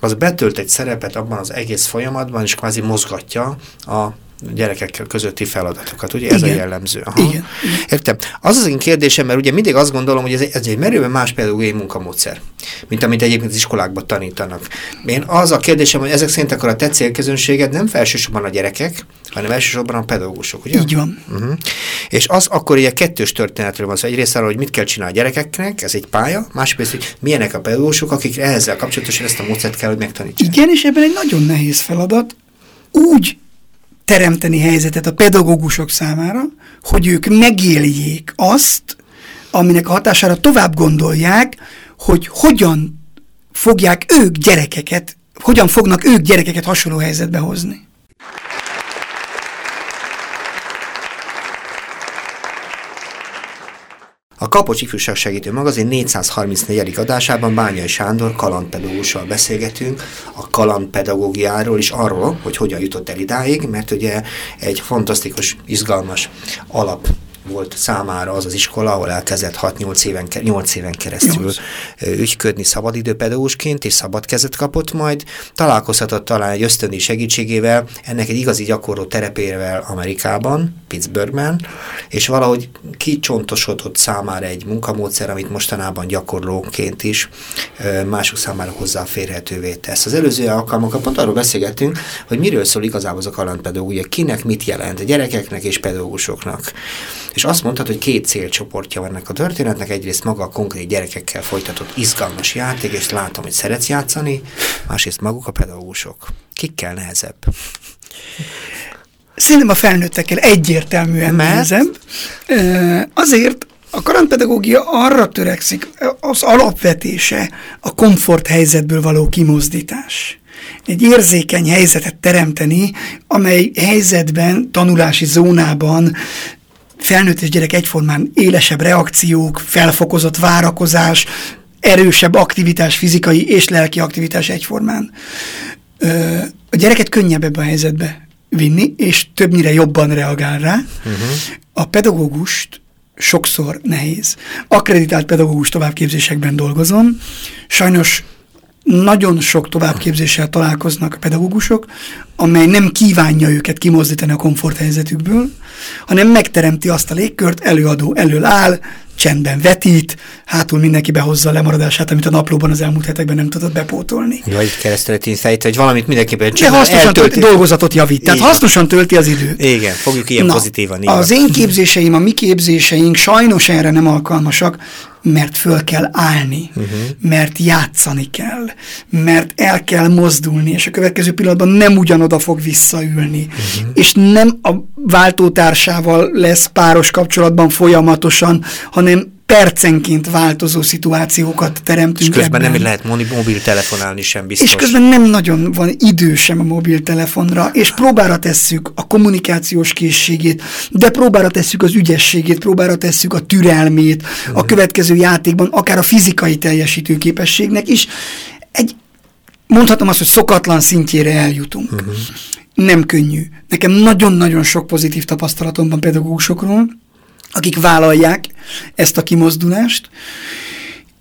az betölt egy szerepet abban az egész folyamatban, és kvázi mozgatja a gyerekekkel közötti feladatokat, ugye ez Igen. a jellemző. Aha. Igen. Értem. Az az én kérdésem, mert ugye mindig azt gondolom, hogy ez egy, ez egy merőben más pedagógiai munkamódszer, mint amit egyébként az iskolákban tanítanak. Én az a kérdésem, hogy ezek szerint akkor a te célközönséged nem felsősorban a gyerekek, hanem elsősorban a pedagógusok, ugye? Így van. Uh-huh. És az akkor ugye kettős történetről van szó. Egyrészt arról, hogy mit kell csinálni a gyerekeknek, ez egy pálya, másrészt, hogy milyenek a pedagógusok, akik ezzel kapcsolatosan ezt a módszert kell, hogy megtanítsák. Igen, és ebben egy nagyon nehéz feladat. Úgy teremteni helyzetet a pedagógusok számára, hogy ők megéljék azt, aminek a hatására tovább gondolják, hogy hogyan fogják ők gyerekeket, hogyan fognak ők gyerekeket hasonló helyzetbe hozni. A Kapocs Ifjúság Segítő Magazin 434. adásában Bányai Sándor kalandpedagógussal beszélgetünk a kalandpedagógiáról és arról, hogy hogyan jutott el idáig, mert ugye egy fantasztikus, izgalmas alap volt számára az az iskola, ahol elkezdett 6-8 éven, 8 éven keresztül 8. ügyködni szabadidőpedagógusként, és szabad kezet kapott majd. Találkozhatott talán egy ösztöndi segítségével, ennek egy igazi gyakorló terepével Amerikában, Pittsburghben, és valahogy kicsontosodott számára egy munkamódszer, amit mostanában gyakorlóként is mások számára hozzáférhetővé tesz. Az előző alkalmakkal pont arról beszélgettünk, hogy miről szól igazából az a kalandpedagógia, kinek mit jelent, a gyerekeknek és pedagógusoknak. És azt mondtad, hogy két célcsoportja van ennek a történetnek, egyrészt maga a konkrét gyerekekkel folytatott izgalmas játék, és látom, hogy szeretsz játszani, másrészt maguk a pedagógusok. Kikkel nehezebb? Szerintem a felnőttekkel egyértelműen Mert? nehezebb. Azért a kalandpedagógia arra törekszik, az alapvetése a komfort helyzetből való kimozdítás egy érzékeny helyzetet teremteni, amely helyzetben, tanulási zónában felnőtt és gyerek egyformán élesebb reakciók, felfokozott várakozás, erősebb aktivitás, fizikai és lelki aktivitás egyformán. A gyereket könnyebb ebbe a helyzetbe vinni, és többnyire jobban reagál rá. Uh-huh. A pedagógust sokszor nehéz. Akreditált pedagógus továbbképzésekben dolgozom. Sajnos nagyon sok továbbképzéssel találkoznak a pedagógusok, amely nem kívánja őket kimozdítani a komforthelyzetükből, hanem megteremti azt a légkört, előadó elől áll, csendben vetít, hátul mindenki behozza a lemaradását, amit a naplóban az elmúlt hetekben nem tudott bepótolni. Vagy keresztületén fejt, hogy valamit mindenképpen csinál. De hasznosan tölti, dolgozatot javít, tehát Igen. hasznosan tölti az időt. Igen, fogjuk ilyen Na, pozitívan. Igen. Az én képzéseim, a mi képzéseink sajnos erre nem alkalmasak, mert föl kell állni, uh-huh. mert játszani kell, mert el kell mozdulni, és a következő pillanatban nem ugyanoda fog visszaülni, uh-huh. és nem a váltótársával lesz páros kapcsolatban folyamatosan, hanem percenként változó szituációkat teremtünk És közben ebben. nem lehet mobiltelefonálni sem biztos. És közben nem nagyon van idő sem a mobiltelefonra, és próbára tesszük a kommunikációs készségét, de próbára tesszük az ügyességét, próbára tesszük a türelmét, a mhm. következő játékban, akár a fizikai teljesítőképességnek is. Egy, mondhatom azt, hogy szokatlan szintjére eljutunk. Uh-huh. Nem könnyű. Nekem nagyon-nagyon sok pozitív tapasztalatom van pedagógusokról, akik vállalják ezt a kimozdulást,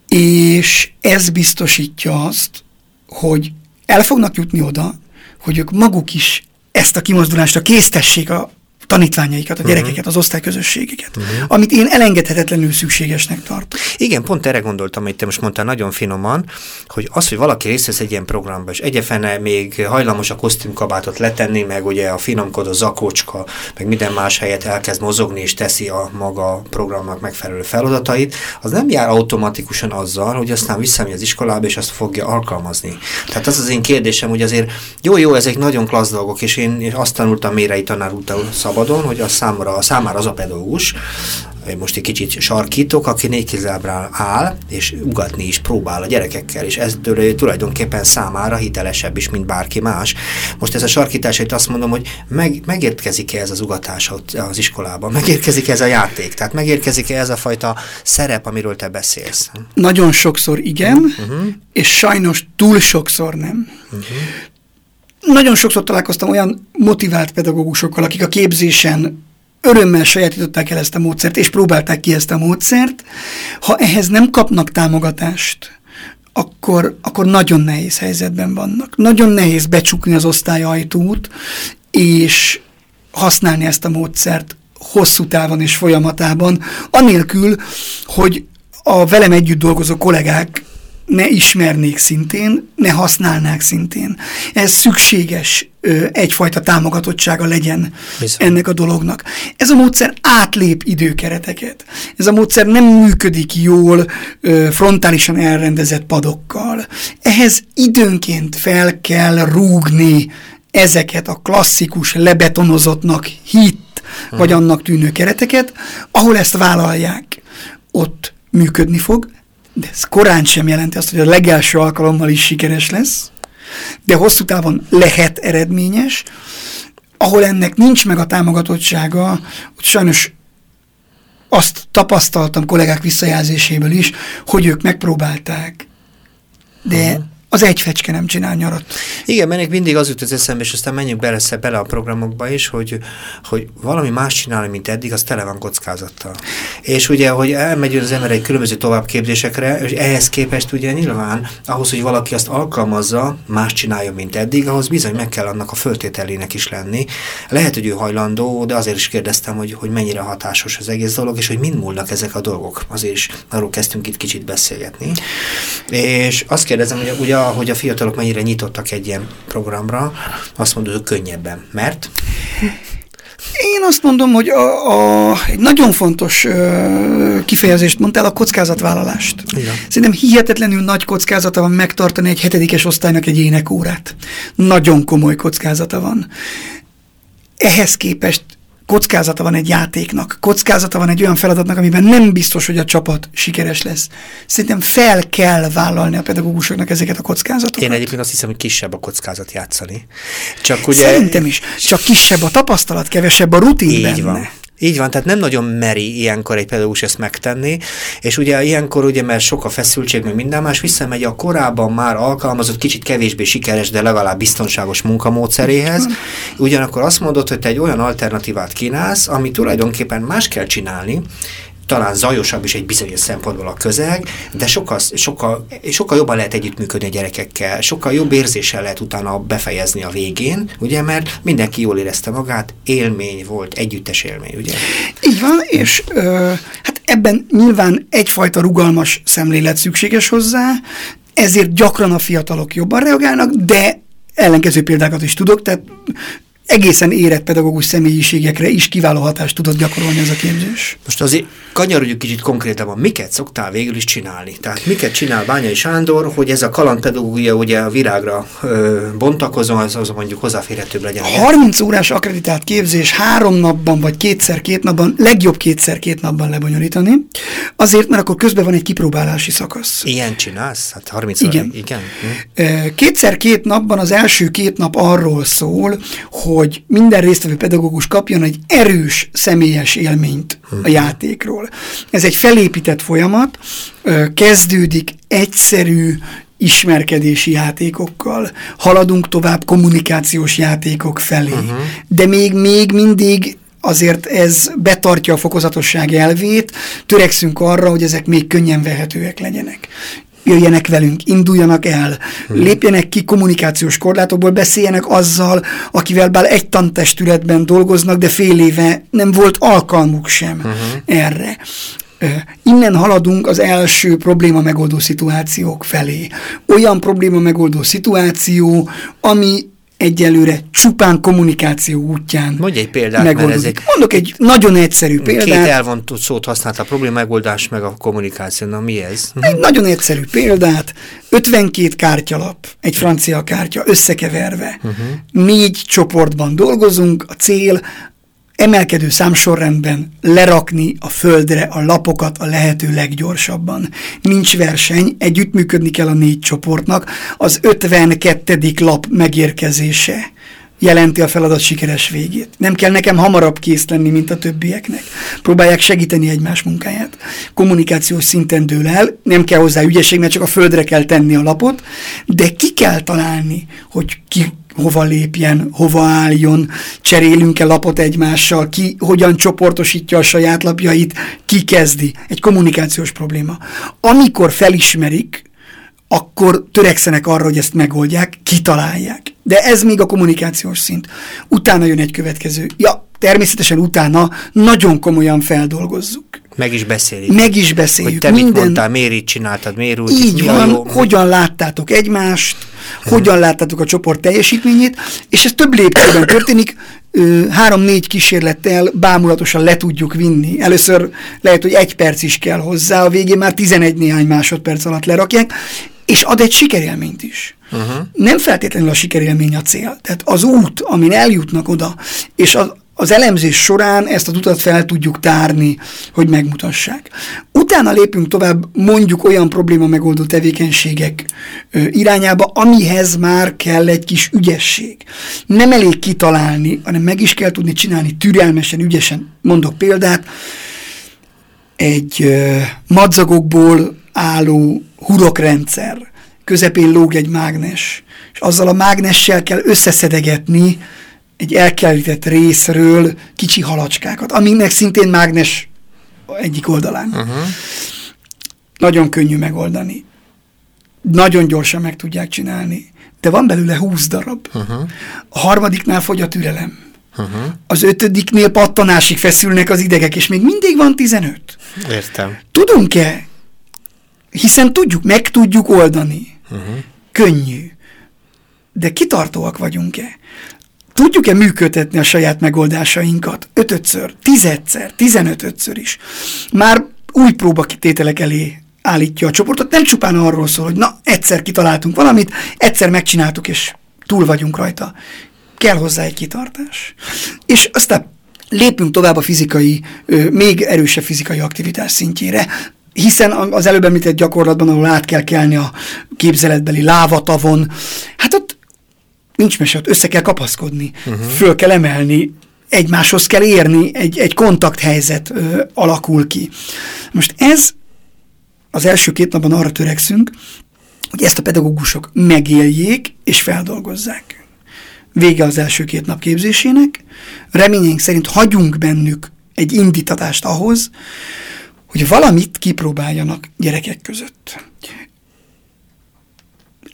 és ez biztosítja azt, hogy el fognak jutni oda, hogy ők maguk is ezt a kimozdulást a késztessék a tanítványaikat, a mhm. gyerekeket, az osztályközösségeket, uh-huh. amit én elengedhetetlenül szükségesnek tartok. Igen, pont erre gondoltam, amit te most mondtál nagyon finoman, hogy az, hogy valaki részt vesz egy ilyen programba, és egyefene még hajlamos a kosztümkabátot letenni, meg ugye a finomkodó zakócska, meg minden más helyet elkezd mozogni, és teszi a maga programnak megfelelő feladatait, az nem jár automatikusan azzal, hogy aztán visszamegy az iskolába, és azt fogja alkalmazni. Tehát az az én kérdésem, hogy azért jó-jó, ezek nagyon klassz dolgok, és én azt tanultam mérei tanár úton szabadon, hogy a számára, a számára az a pedagógus, most egy kicsit sarkítok, aki négy kézlábra áll, és ugatni is próbál a gyerekekkel, és ez tulajdonképpen számára hitelesebb is, mint bárki más. Most ez a sarkításait azt mondom, hogy meg, megérkezik-e ez az ugatás az iskolában, megérkezik -e ez a játék, tehát megérkezik-e ez a fajta szerep, amiről te beszélsz. Nagyon sokszor igen, uh-huh. és sajnos túl sokszor nem. Uh-huh. Nagyon sokszor találkoztam olyan motivált pedagógusokkal, akik a képzésen örömmel sajátították el ezt a módszert, és próbálták ki ezt a módszert. Ha ehhez nem kapnak támogatást, akkor, akkor nagyon nehéz helyzetben vannak. Nagyon nehéz becsukni az osztályajtót, és használni ezt a módszert hosszú távon és folyamatában, anélkül, hogy a velem együtt dolgozó kollégák ne ismernék szintén, ne használnák szintén. Ez szükséges egyfajta támogatottsága legyen Bizony. ennek a dolognak. Ez a módszer átlép időkereteket. Ez a módszer nem működik jól frontálisan elrendezett padokkal. Ehhez időnként fel kell rúgni ezeket a klasszikus, lebetonozottnak hit, hmm. vagy annak tűnő kereteket, ahol ezt vállalják, ott működni fog, de ez korán sem jelenti azt, hogy a legelső alkalommal is sikeres lesz, de hosszú távon lehet eredményes, ahol ennek nincs meg a támogatottsága, hogy sajnos azt tapasztaltam kollégák visszajelzéséből is, hogy ők megpróbálták, de az egy fecske nem csinál nyarat. Igen, mert mindig az jut az eszembe, és aztán menjünk bele, bele a programokba is, hogy, hogy valami más csinálni, mint eddig, az tele van kockázattal. És ugye, hogy elmegy az ember egy különböző továbbképzésekre, és ehhez képest ugye nyilván ahhoz, hogy valaki azt alkalmazza, más csinálja, mint eddig, ahhoz bizony meg kell annak a föltételének is lenni. Lehet, hogy ő hajlandó, de azért is kérdeztem, hogy, hogy mennyire hatásos az egész dolog, és hogy mind múlnak ezek a dolgok. Azért is arról kezdtünk itt kicsit beszélgetni. És azt kérdezem, hogy ugye hogy a fiatalok mennyire nyitottak egy ilyen programra, azt mondod, hogy könnyebben. Mert? Én azt mondom, hogy a, a, egy nagyon fontos ö, kifejezést mondtál, a kockázatvállalást. Igen. Szerintem hihetetlenül nagy kockázata van megtartani egy hetedikes osztálynak egy énekórát. Nagyon komoly kockázata van. Ehhez képest kockázata van egy játéknak, kockázata van egy olyan feladatnak, amiben nem biztos, hogy a csapat sikeres lesz. Szerintem fel kell vállalni a pedagógusoknak ezeket a kockázatokat. Én egyébként azt hiszem, hogy kisebb a kockázat játszani. Csak ugye... Szerintem is. Csak kisebb a tapasztalat, kevesebb a rutin Így benne. Van. Így van, tehát nem nagyon meri ilyenkor egy pedagógus ezt megtenni, és ugye ilyenkor ugye, mert sok a feszültség, meg minden más, visszamegy a korábban már alkalmazott, kicsit kevésbé sikeres, de legalább biztonságos munkamódszeréhez. Ugyanakkor azt mondod, hogy te egy olyan alternatívát kínálsz, ami tulajdonképpen más kell csinálni, talán zajosabb is egy bizonyos szempontból a közeg, de sokkal, sokkal, sokkal jobban lehet együttműködni a gyerekekkel, sokkal jobb érzéssel lehet utána befejezni a végén, ugye, mert mindenki jól érezte magát, élmény volt, együttes élmény, ugye? Így van, és ö, hát ebben nyilván egyfajta rugalmas szemlélet szükséges hozzá, ezért gyakran a fiatalok jobban reagálnak, de ellenkező példákat is tudok, tehát egészen érett pedagógus személyiségekre is kiváló hatást tudott gyakorolni ez a képzés. Most azért kanyarodjuk kicsit konkrétabban, miket szoktál végül is csinálni? Tehát miket csinál Bányai Sándor, hogy ez a kalandpedagógia ugye a virágra ö, bontakozom, az, az mondjuk hozzáférhetőbb legyen? 30 órás akreditált képzés három napban, vagy kétszer két napban, legjobb kétszer két napban lebonyolítani, azért, mert akkor közben van egy kipróbálási szakasz. Ilyen csinálsz? Hát 30 igen. Óra, igen. Hm. Kétszer két napban az első két nap arról szól, hogy minden résztvevő pedagógus kapjon egy erős személyes élményt a hm. játékról. Ez egy felépített folyamat, kezdődik egyszerű ismerkedési játékokkal, haladunk tovább kommunikációs játékok felé, uh-huh. de még, még mindig azért ez betartja a fokozatosság elvét, törekszünk arra, hogy ezek még könnyen vehetőek legyenek jöjjenek velünk, induljanak el, hmm. lépjenek ki kommunikációs korlátokból, beszéljenek azzal, akivel bár egy tantestületben dolgoznak, de fél éve nem volt alkalmuk sem uh-huh. erre. Innen haladunk az első probléma megoldó szituációk felé. Olyan probléma megoldó szituáció, ami egyelőre csupán kommunikáció útján Mondj egy példát, megoldódik. mert ez egy... Mondok egy nagyon egyszerű példát. Két elvont szót használt a probléma megoldás meg a kommunikáció. Na mi ez? Egy nagyon egyszerű példát. 52 kártyalap, egy francia kártya összekeverve. Uh-huh. Négy csoportban dolgozunk. A cél emelkedő számsorrendben lerakni a földre a lapokat a lehető leggyorsabban. Nincs verseny, együttműködni kell a négy csoportnak, az 52. lap megérkezése jelenti a feladat sikeres végét. Nem kell nekem hamarabb kész lenni, mint a többieknek. Próbálják segíteni egymás munkáját. Kommunikációs szinten dől el, nem kell hozzá ügyesség, mert csak a földre kell tenni a lapot, de ki kell találni, hogy ki hova lépjen, hova álljon, cserélünk-e lapot egymással, ki hogyan csoportosítja a saját lapjait, ki kezdi. Egy kommunikációs probléma. Amikor felismerik, akkor törekszenek arra, hogy ezt megoldják, kitalálják. De ez még a kommunikációs szint. Utána jön egy következő. Ja, természetesen utána nagyon komolyan feldolgozzuk. Meg is beszéljük. Meg is beszéljük. Hogy te Minden... mit mondtál, miért így csináltad, miért úgy. Így van, jó. hogyan láttátok egymást. Hogyan láttátok a csoport teljesítményét, és ez több lépcsőben történik, három-négy kísérlettel bámulatosan le tudjuk vinni. Először lehet, hogy egy perc is kell hozzá, a végén már 11 néhány másodperc alatt lerakják, és ad egy sikerélményt is. Uh-huh. Nem feltétlenül a sikerélmény a cél. Tehát az út, amin eljutnak oda, és az, az elemzés során ezt a utat fel tudjuk tárni, hogy megmutassák. Utána lépünk tovább mondjuk olyan probléma megoldó tevékenységek irányába, amihez már kell egy kis ügyesség. Nem elég kitalálni, hanem meg is kell tudni csinálni türelmesen, ügyesen. Mondok példát, egy madzagokból álló hurokrendszer, közepén lóg egy mágnes, és azzal a mágnessel kell összeszedegetni egy elkerített részről kicsi halacskákat, aminek szintén mágnes egyik oldalán. Uh-huh. Nagyon könnyű megoldani. Nagyon gyorsan meg tudják csinálni. De van belőle 20 darab. Uh-huh. A harmadiknál fogy a türelem. Uh-huh. Az ötödiknél pattanásig feszülnek az idegek, és még mindig van 15. Értem. Tudunk-e hiszen tudjuk, meg tudjuk oldani. Uh-huh. Könnyű. De kitartóak vagyunk-e? Tudjuk-e működtetni a saját megoldásainkat? Ötötször, tizedszer, tizenötötször is. Már új próbakitételek elé állítja a csoportot. Nem csupán arról szól, hogy na, egyszer kitaláltunk valamit, egyszer megcsináltuk, és túl vagyunk rajta. Kell hozzá egy kitartás. És aztán lépünk tovább a fizikai, még erősebb fizikai aktivitás szintjére hiszen az előbb említett gyakorlatban, ahol át kell kelni a képzeletbeli lávatavon, hát ott nincs mese, ott össze kell kapaszkodni, uh-huh. föl kell emelni, egymáshoz kell érni, egy, egy kontakthelyzet ö, alakul ki. Most ez az első két napban arra törekszünk, hogy ezt a pedagógusok megéljék és feldolgozzák. Vége az első két nap képzésének, reményénk szerint hagyunk bennük egy indítatást ahhoz, hogy valamit kipróbáljanak gyerekek között.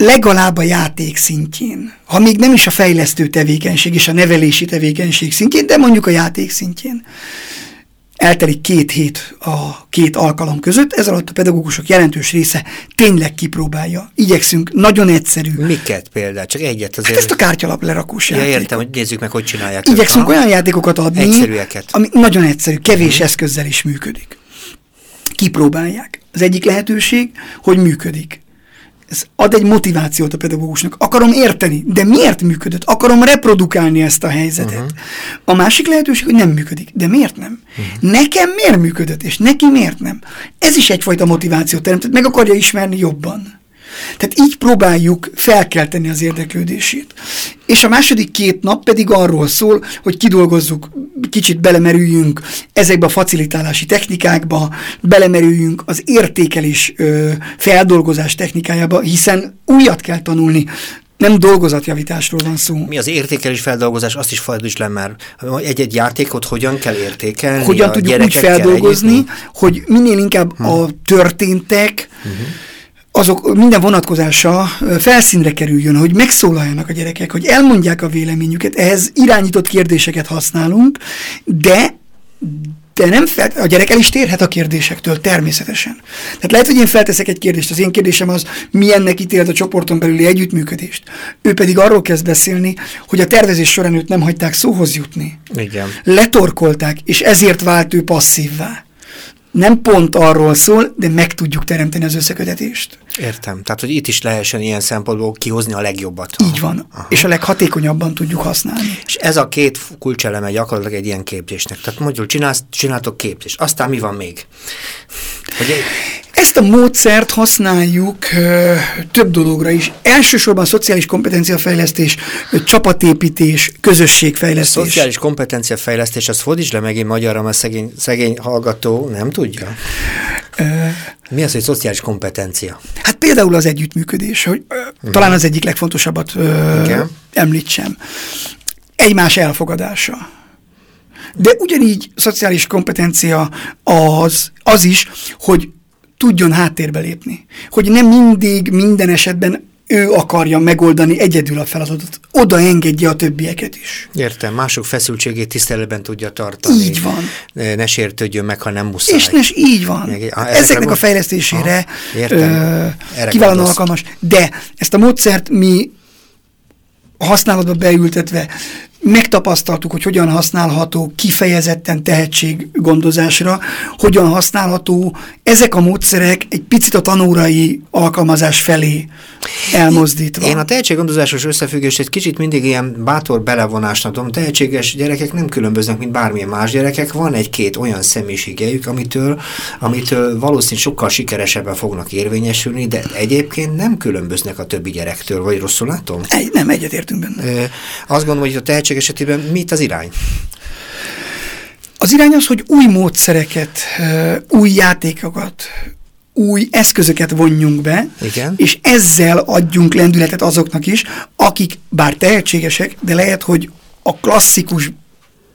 Legalább a játék szintjén, ha még nem is a fejlesztő tevékenység és a nevelési tevékenység szintjén, de mondjuk a játék szintjén. Eltelik két hét a két alkalom között, ez alatt a pedagógusok jelentős része tényleg kipróbálja. Igyekszünk, nagyon egyszerű. Miket például? Csak egyet azért. Hát ezt a kártyalap lerakós ja, játékot. értem, hogy nézzük meg, hogy csinálják. Igyekszünk ők, olyan játékokat adni, Egyszerűeket. ami nagyon egyszerű, kevés uh-huh. eszközzel is működik kipróbálják. Az egyik lehetőség, hogy működik. Ez ad egy motivációt a pedagógusnak. Akarom érteni, de miért működött? Akarom reprodukálni ezt a helyzetet. Uh-huh. A másik lehetőség, hogy nem működik. De miért nem? Uh-huh. Nekem miért működött, és neki miért nem? Ez is egyfajta motivációt teremt, meg akarja ismerni jobban. Tehát így próbáljuk felkelteni az érdeklődését. És a második két nap pedig arról szól, hogy kidolgozzuk, kicsit belemerüljünk ezekbe a facilitálási technikákba, belemerüljünk az értékelés ö, feldolgozás technikájába, hiszen újat kell tanulni, nem dolgozatjavításról van szó. Mi az értékelés feldolgozás, azt is fordíts le már. Egy-egy játékot hogyan kell értékelni? Hogyan tudjuk úgy feldolgozni, hogy minél inkább hm. a történtek, uh-huh azok minden vonatkozása felszínre kerüljön, hogy megszólaljanak a gyerekek, hogy elmondják a véleményüket, ehhez irányított kérdéseket használunk, de de nem fel, a gyerek el is térhet a kérdésektől, természetesen. Tehát lehet, hogy én felteszek egy kérdést, az én kérdésem az, milyennek ítélt a csoporton belüli együttműködést. Ő pedig arról kezd beszélni, hogy a tervezés során őt nem hagyták szóhoz jutni. Igen. Letorkolták, és ezért vált ő passzívvá nem pont arról szól, de meg tudjuk teremteni az összekötetést. Értem. Tehát, hogy itt is lehessen ilyen szempontból kihozni a legjobbat. Így van. Aha. És a leghatékonyabban tudjuk használni. És ez a két kulcseleme gyakorlatilag egy ilyen képzésnek. Tehát mondjuk csinálsz, csináltok képzést. Aztán mi van még? Hogy ezt a módszert használjuk ö, több dologra is. Elsősorban szociális kompetenciafejlesztés, csapatépítés, közösségfejlesztés. A szociális kompetenciafejlesztés, az fordíts le megint magyarra, mert szegény, szegény hallgató nem tudja. Ö, Mi az, hogy szociális kompetencia? Hát például az együttműködés, hogy ö, talán az egyik legfontosabbat ö, említsem. Egymás elfogadása. De ugyanígy szociális kompetencia az, az is, hogy tudjon háttérbe lépni. Hogy nem mindig, minden esetben ő akarja megoldani egyedül a feladatot. Oda engedje a többieket is. Értem, mások feszültségét tiszteletben tudja tartani. Így van. Ne sértődjön meg, ha nem muszáj. És nes, így van. Ezeknek, a fejlesztésére ah, kiválóan alkalmas. De ezt a módszert mi használatba beültetve megtapasztaltuk, hogy hogyan használható kifejezetten tehetséggondozásra, hogyan használható ezek a módszerek egy picit a tanórai alkalmazás felé elmozdítva. Én a tehetséggondozásos összefüggést egy kicsit mindig ilyen bátor belevonásnak tudom. Tehetséges gyerekek nem különböznek, mint bármilyen más gyerekek. Van egy-két olyan személyiségejük, amitől, amitől valószínűleg sokkal sikeresebben fognak érvényesülni, de egyébként nem különböznek a többi gyerektől, vagy rosszul látom? Egy, nem, egyetértünk benne. Azt gondolom, hogy a tehetség esetében mit az irány? Az irány az, hogy új módszereket, új játékokat, új eszközöket vonjunk be, Igen. és ezzel adjunk lendületet azoknak is, akik bár tehetségesek, de lehet, hogy a klasszikus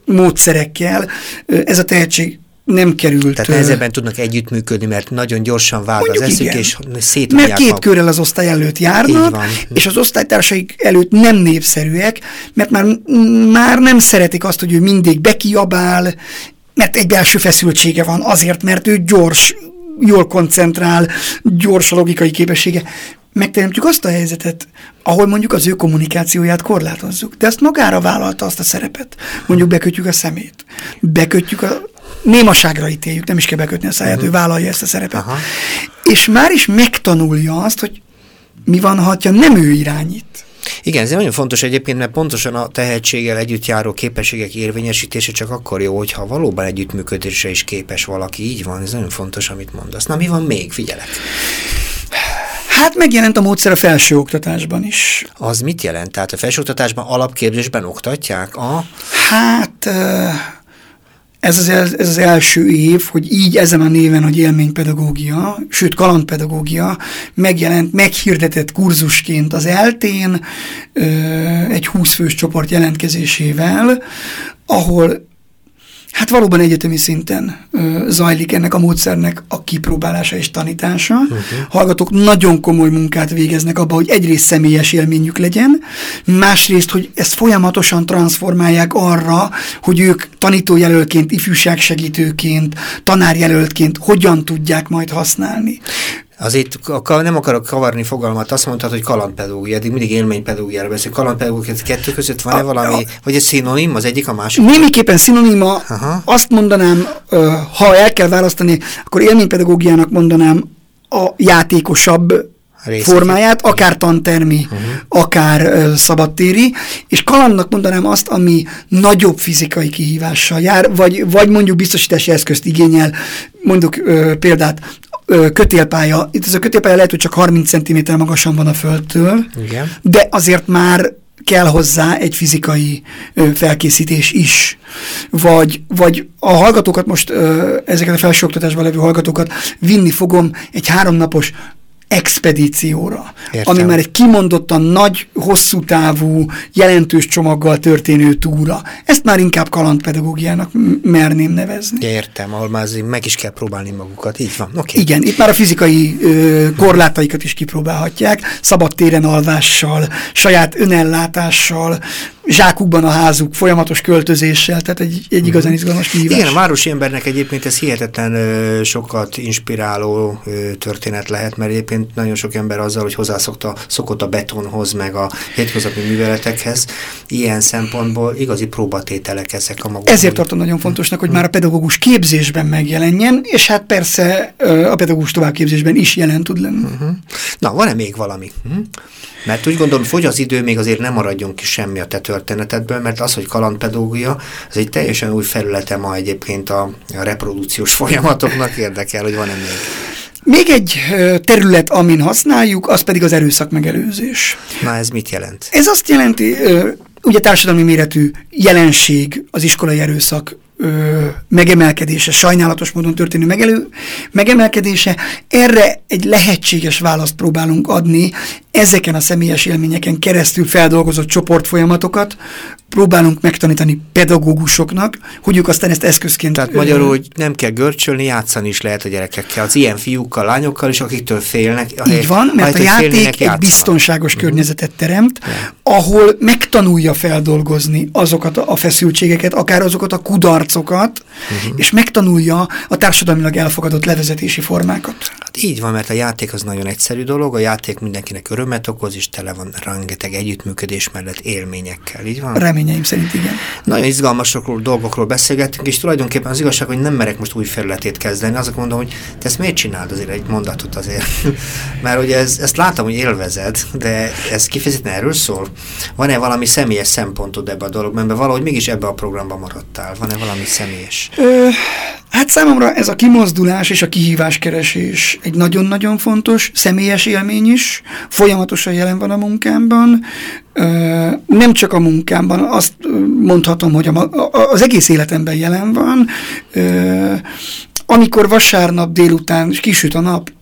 módszerekkel ez a tehetség nem került. Tehát nehezebben tudnak együttműködni, mert nagyon gyorsan vág az eszük, igen. és szét Mert két körrel az osztály előtt járnak, és az osztálytársaik előtt nem népszerűek, mert már, már nem szeretik azt, hogy ő mindig bekiabál, mert egy belső feszültsége van, azért, mert ő gyors, jól koncentrál, gyors a logikai képessége. Megteremtjük azt a helyzetet, ahol mondjuk az ő kommunikációját korlátozzuk. De ezt magára vállalta azt a szerepet. Mondjuk bekötjük a szemét, bekötjük a némaságra ítéljük, nem is kell bekötni a száját, uh-huh. ő vállalja ezt a szerepet. Aha. És már is megtanulja azt, hogy mi van, ha nem ő irányít. Igen, ez nagyon fontos egyébként, mert pontosan a tehetséggel együtt járó képességek érvényesítése csak akkor jó, hogyha valóban együttműködésre is képes valaki. Így van, ez nagyon fontos, amit mondasz. Na, mi van még? Figyelek. Hát megjelent a módszer a felsőoktatásban is. Az mit jelent? Tehát a felsőoktatásban alapképzésben oktatják a... Hát... Uh ez az, ez az első év, hogy így ezen a néven, hogy élménypedagógia, sőt kalandpedagógia megjelent, meghirdetett kurzusként az eltén egy 20 fős csoport jelentkezésével, ahol Hát valóban egyetemi szinten ö, zajlik ennek a módszernek a kipróbálása és tanítása. Uh-huh. Hallgatók nagyon komoly munkát végeznek abba, hogy egyrészt személyes élményük legyen, másrészt, hogy ezt folyamatosan transformálják arra, hogy ők tanítójelölként, ifjúságsegítőként, tanárjelöltként hogyan tudják majd használni. Azért nem akarok kavarni fogalmat, azt mondtad, hogy kalandpedagógia, eddig mindig élménypedagógiára beszél. Kalandpedagógia kettő között van-e valami, a, vagy egy szinonim, az egyik a másik? Némiképpen szinonima, Aha. azt mondanám, ha el kell választani, akkor élménypedagógiának mondanám a játékosabb Részét. formáját, akár tantermi, uh-huh. akár uh, szabadtéri, és kalandnak mondanám azt, ami nagyobb fizikai kihívással jár, vagy, vagy mondjuk biztosítási eszközt igényel, mondjuk uh, példát, kötélpálya, itt ez a kötélpálya lehet, hogy csak 30 cm magasan van a földtől, Igen. de azért már kell hozzá egy fizikai ö, felkészítés is. Vagy, vagy a hallgatókat most, ö, ezeket a felsőoktatásban levő hallgatókat vinni fogom egy háromnapos expedícióra, Értem. ami már egy kimondottan nagy, hosszú távú, jelentős csomaggal történő túra. Ezt már inkább kalandpedagógiának merném nevezni. Értem, ahol már meg is kell próbálni magukat, így van. Okay. Igen, itt már a fizikai ö, korlátaikat is kipróbálhatják, szabad téren alvással, saját önellátással, zsákukban a házuk, folyamatos költözéssel, tehát egy, egy igazán mhm. izgalmas kihívás. Igen, a városi embernek egyébként ez hihetetlen ö, sokat inspiráló ö, történet lehet, mert egyébként nagyon sok ember azzal, hogy hozzászokta, szokott a betonhoz, meg a hétköznapi műveletekhez, ilyen szempontból igazi próbatételek ezek a maguk. Ezért tartom nagyon fontosnak, hogy már a pedagógus képzésben megjelenjen, és hát persze a pedagógus továbbképzésben is jelen tud lenni. Uh mhm. -huh. Na, van-e még valami? Uh mhm. -huh. Mert úgy gondolom, fogy az idő, még azért nem maradjon ki semmi a te történetedből, mert az, hogy kalandpedagógia, az egy teljesen új felülete ma egyébként a, a reprodukciós folyamatoknak érdekel, hogy van-e még. Még egy terület, amin használjuk, az pedig az erőszak megelőzés. Na ez mit jelent? Ez azt jelenti, ugye társadalmi méretű jelenség az iskolai erőszak ö, megemelkedése, sajnálatos módon történő megelő, megemelkedése, erre egy lehetséges választ próbálunk adni, ezeken a személyes élményeken keresztül feldolgozott csoportfolyamatokat próbálunk megtanítani pedagógusoknak, hogy ők aztán ezt eszközként... Tehát magyarul, hogy nem kell görcsölni, játszani is lehet a gyerekekkel, az ilyen fiúkkal, lányokkal is, akiktől félnek. Így van, mert a játék egy biztonságos uh mhm. -huh. környezetet teremt, yeah. ahol megtanulja feldolgozni azokat a feszültségeket, akár azokat a kudarcokat, uh mhm. -huh. és megtanulja a társadalmilag elfogadott levezetési formákat. Hát így van, mert a játék az nagyon egyszerű dolog, a játék mindenkinek öröm örömet okoz, és tele van rengeteg együttműködés mellett élményekkel, így van? Reményeim szerint igen. Nagyon izgalmasokról, dolgokról beszélgettünk, és tulajdonképpen az igazság, hogy nem merek most új felületét kezdeni, azok mondom, hogy te ezt miért csináld azért egy mondatot azért? [laughs] Mert ugye ez, ezt látom, hogy élvezed, de ez kifejezetten erről szól. Van-e valami személyes szempontod ebbe a dologban, mert valahogy mégis ebbe a programba maradtál? Van-e valami személyes? Ö, hát számomra ez a kimozdulás és a kihíváskeresés egy nagyon-nagyon fontos személyes élmény is, folyamatosan jelen van a munkámban, nem csak a munkámban, azt mondhatom, hogy az egész életemben jelen van. Amikor vasárnap délután kisüt a nap,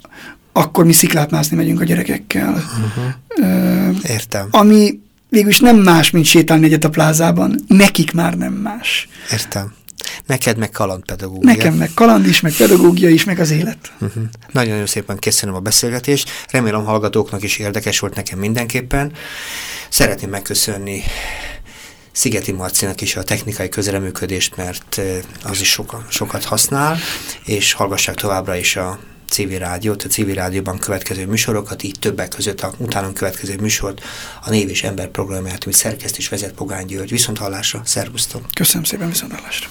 akkor mi sziklát mászni megyünk a gyerekekkel. Uh-huh. Értem. Ami végülis nem más, mint sétálni egyet a plázában. Nekik már nem más. Értem. Neked meg kalandpedagógia. Nekem meg kaland is, meg pedagógia is, meg az élet. Uh -huh. Nagyon-nagyon szépen köszönöm a beszélgetést. Remélem hallgatóknak is érdekes volt nekem mindenképpen. Szeretném megköszönni Szigeti Marcinak is a technikai közreműködést, mert az is soka, sokat használ, és hallgassák továbbra is a civil rádiót, a civil rádióban következő műsorokat, így többek között a utánunk következő műsort, a Név és Ember programját, amit szerkeszt és vezet Pogány György. Viszont hallásra, szervusztok! Köszönöm szépen, viszont hallásra!